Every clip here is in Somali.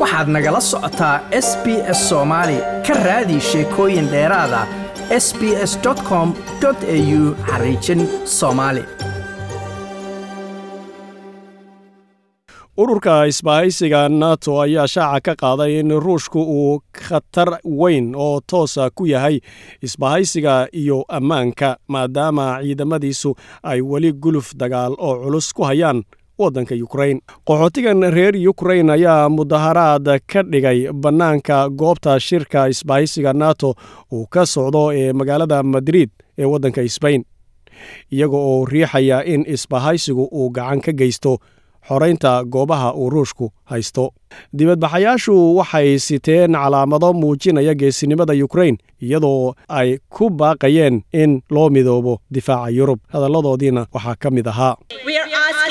waxaad nagala socotaa s b s soomaali ka raadi sheekooyin dheeraada s b s com au xariijin soomaali ururka isbahaysiga nato ayaa shaaca ka qaaday in ruushku uu khatar weyn oo toosa ku yahay isbahaysiga iyo ammaanka maadaama ciidamadiisu ay weli guluf dagaal oo culus ku hayaan waddanka yukrain qaxootigan reer yukrain ayaa mudaharaad ka dhigay bannaanka goobta shirka isbahaysiga nato uu ka socdo ee magaalada madrid ee waddanka sbain iyaga oo riixaya in isbahaysigu uu gacan ka geysto xoraynta goobaha uu ruushku haysto. Dibadbaxayaashu waxay siteen calaamado muujinaya geesinimada yukrain iyadoo ay ku baaqayeen in loo midoobo difaaca yurub. Hadalladoodiina waxaa ka mid ahaa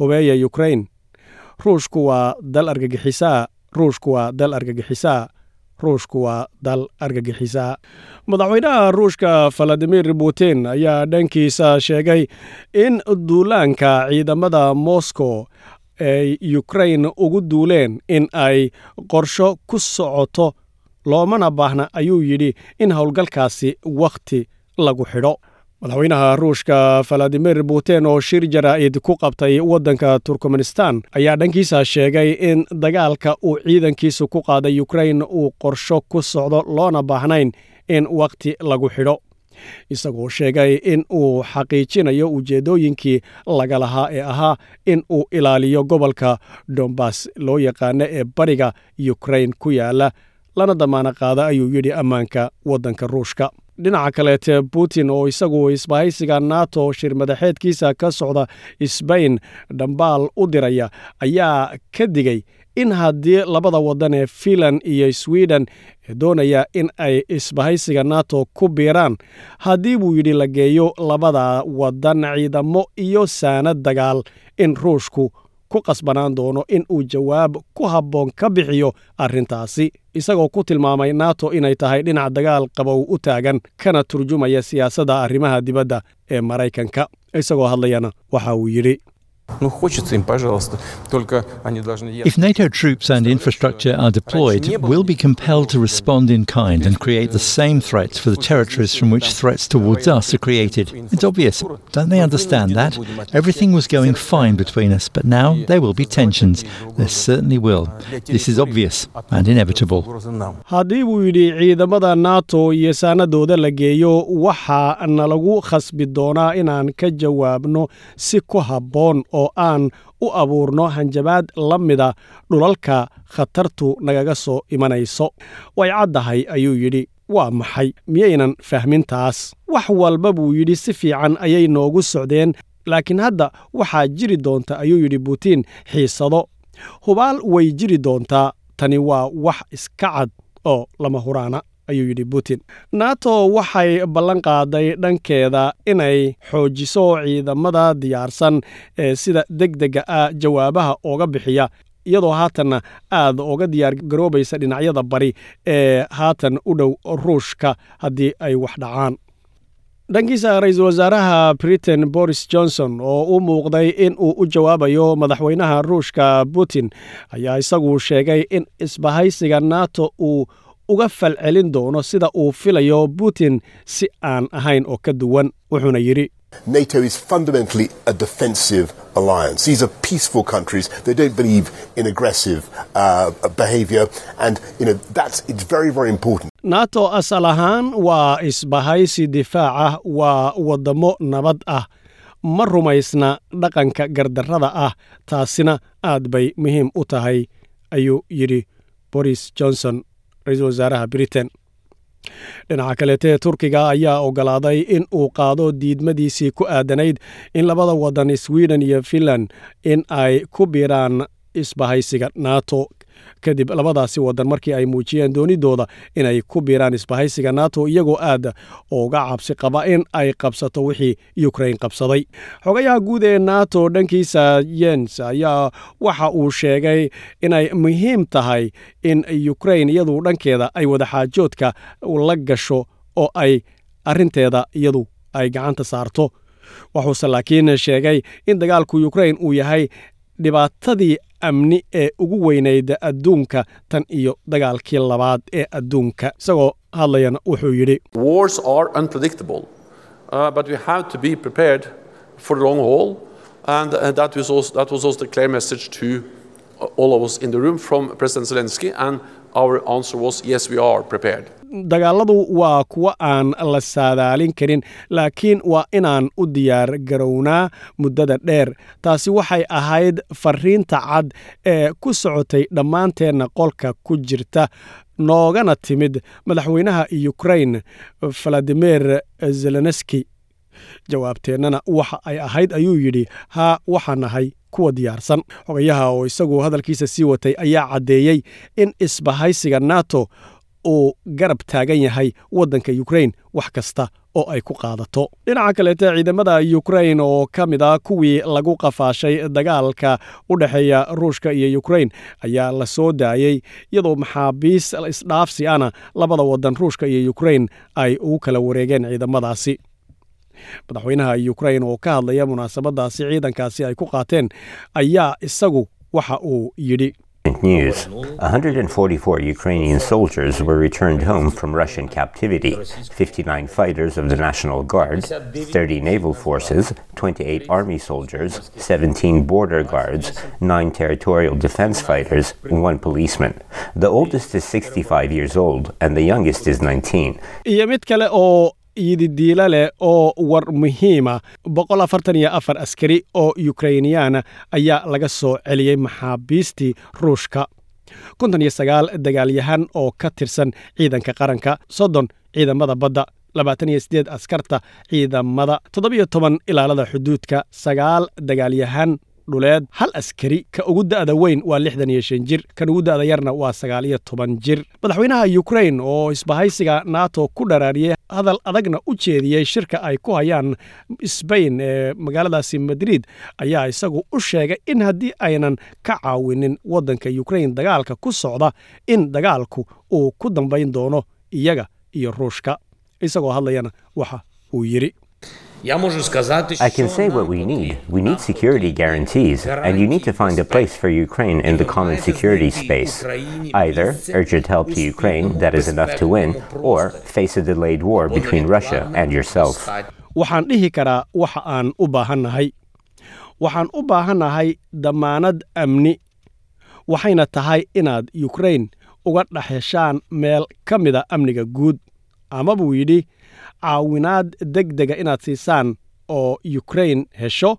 hubeeya yukrain ruushku waa dal argagixisaa. Ruushku waa dal argagixisaa. Ruushku waa dal argagixisaa. Madaxweynaha ruushka valadimir putin ayaa dhankiisa sheegay in duulaanka ciidamada moscow ay yukrain ugu duuleen in ay qorsho ku socoto. Loomana baahna ayuu yidhi in howlgalkaasi wakhti lagu xidho madaxweynaha ruushka valadimir putin oo shir jaraa'id ku qabtay waddanka turkmenistan ayaa dhankiisa sheegay in dagaalka uu ciidankiisu ku qaaday yukrain uu qorsho ku socdo loona baahnayn in wakhti lagu xidho. Isagoo sheegay in uu xaqiijinayo ujeeddooyinkii laga lahaa ee ahaa in uu ilaaliyo gobolka dombas loo yaqaano ee bariga yukrain ku yaalla lana damaana qaada ayuu yidhi ammaanka waddanka ruushka dhinaca kaleete putin oo isagu isbahaysiga nato shir madaxeedkiisa ka socda sbain dhambaal u diraya ayaa ka digay in haddii labada waddan ee fiinland iyo sweden doonaya in ay isbahaysiga nato ku biiraan haddii buu yidhi la geeyo labada waddan ciidamo iyo saanad dagaal in ruushku ku qasbanaan doono in uu jawaab ku habboon ka bixiyo arrintaasi isagoo ku tilmaamay nato inay tahay dhinac dagaal qabow u taagan kana turjumaya siyaasadda arrimaha dibadda ee maraykanka. Isagoo hadlayana waxa uu yidhi If NATO troops and infrastructure are deployed, we'll be compelled to respond in kind and create the same threats for the territories from which threats towards us are created. It's obvious. Don't they understand that? Everything was going fine between us, but now there will be tensions. There certainly will. This is obvious and inevitable. haddii buu yidhi ciidamada nato iyo saanadooda la geeyo waxaa nalagu khasbi doonaa inaan ka jawaabno si ku habboon oo aan u abuurno hanjabaad la mida dhulalka khatartu nagaga soo imanayso. Way caddahay ayuu yidhi. Waa maxay? Miyaynan fahmin taas wax walba buu yidhi si fiican ayay noogu socdeen. Laakiin hadda waxaa jiri doonta ayuu yidhi butiin xiisado. Hubaal way jiri doontaa. Tani waa wax iska cad oo lama huraana ayuu yidhi putin nato waxay ballan qaaday dhankeeda inay xoojiso ciidamada diyaarsan ee sida deg dega ah jawaabaha ooga bixiya iyadoo haatanna aad uga diyaar garoobaysa dhinacyada bari ee haatan u dhow ruushka haddii ay wax dhacaan. Dhankiisa ra'iisul wasaaraha britain boris johnson oo u muuqday in uu u jawaabayo madaxweynaha ruushka putin ayaa isagu sheegay in isbahaysiga nato uu uga falcelin doono sida uu filayo putin si aan ahayn oo ka duwan wuxuuna yidhi NATO is fundamentally a defensive alliance. These are peaceful countries. They don't believe in aggressive behavior, and you know that's it's very very important. nato asal ahaan waa isbahaysi difaac ah waa waddamo nabad ah ma rumaysna dhaqanka gardarrada ah taasina aad bay muhiim u tahay ayuu yidhi boris johnson ra'iisul wasaaraha britain. Dhinaca kaleete turkiga ayaa ogolaaday in uu qaado diidmadiisii ku aadanayd in labada waddan sweden iyo finland in ay ku biiraan isbahaysiga nato kadib labadaasi waddan markii ay muujiyeen doonidooda inay ku biiraan isbahaysiga nato iyagoo aad uga cabsi qaba in ay qabsato wixii yukrain qabsaday. Xogayaha guud ee nato dhankiisa yens ayaa waxa uu sheegay inay muhiim tahay in yukrain iyadu dhankeeda ay wadaxaajoodka la gasho oo ay arrinteeda iyadu ay gacanta saarto. Wuxuuse laakiin sheegay in dagaalku yukrain uu yahay dhibaatadii amni ee ugu weynayd adduunka tan iyo dagaalkii labaad ee adduunka isagoo hadlayana wuxuu yidhi uh, answer was yes. Dagaalladu waa kuwo aan la saadaalin karin laakiin waa inaan u diyaar garownaa muddada dheer. Taasi waxay ahayd fariinta cad ee ku socotay dhammaanteenna qolka ku jirta. Noogana timid madaxweynaha yukrain valadimir zelenski jawaabteennana waxa ay ahayd ayuu yidhi haa waxaa nahay kuwa diyaarsan. Xogayaha oo isagu hadalkiisa sii watay ayaa caddeeyey in isbahaysiga nato uu garab taagan yahay waddanka yukrain wax kasta oo ay ku qaadato. Dhinaca kaleete ciidamada yukrain oo ka mid ah kuwii lagu qafaashay dagaalka u dhexeeya ruushka iyo yukrain ayaa la soo daayey iyadoo maxaabiis isdhaafsi ana labada waddan ruushka iyo yukrain ay ugu kala wareegeen ciidamadaasi. Madaxweynaha yukrain oo ka hadlaya munaasabadaasi ciidankaasi ay ku qaateen ayaa isagu waxa uu yidhi News 144 Ukrainian soldiers were returned home from Russian captivity 59 fighters of the National Guard, 30 naval forces, 28 army soldiers, 17 border guards, 9 territorial defense fighters, and 1 policeman. The oldest is 65 years old, and the youngest is 19. Yididiila leh oo war muhiima. Boqol afartan iyo afar askari oo yukrainiyaana ayaa laga soo celiyey maxaabiistii ruushka. Konton iyo sagaal dagaalyahan oo ka tirsan ciidanka qaranka soddon ciidamada badda labaatan iyo siddeed askarta ciidamada toddobiyo toban ilaalada xuduudka sagaal dagaalyahan dhuleed. Hal askari ka ugu da'da weyn waa lixdan iyo shan jir kan ugu da'da yarna waa sagaal iyo toban jir. Madaxweynaha yukrain oo isbahaysiga nato ku dharaariyey hadal adagna u jeediyey shirka ay ku hayaan sbain ee magaaladaasi madrid ayaa isagu u sheegay in haddii aynan ka caawinin waddanka yukrain dagaalka ku socda in dagaalku uu ku dambayn doono iyaga iyo ruushka. Isagoo hadlayana waxa uu yidhi I can say what we need. We need security guarantees, and you need to find a place for Ukraine in the common security space. Either urgent help to Ukraine that is enough to win, or face a delayed war between Russia and yourself. waxaan dhihi karaa waxa aan u baahannahay waxaan u baahannahay dammaanad amni waxayna tahay inaad yukrain uga dhex heshaan meel ka mida amniga guud ama buu yidhi caawinaad deg dega inaad siisaan oo yukrain hesho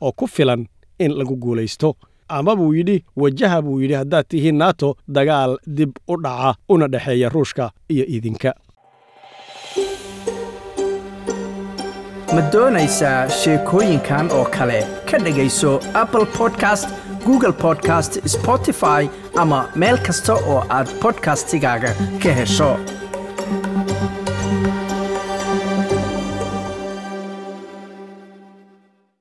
oo ku filan in lagu guulaysto. Ama buu yidhi wajaha buu yidhi haddaad tihiin nato dagaal dib u dhaca una dhexeeya ruushka iyo idinka ma doonaysaa sheekooyinkan oo kale? Ka dhegayso apple podcast google podcast spotify ama meel kasta oo aad bodkastigaaga ka hesho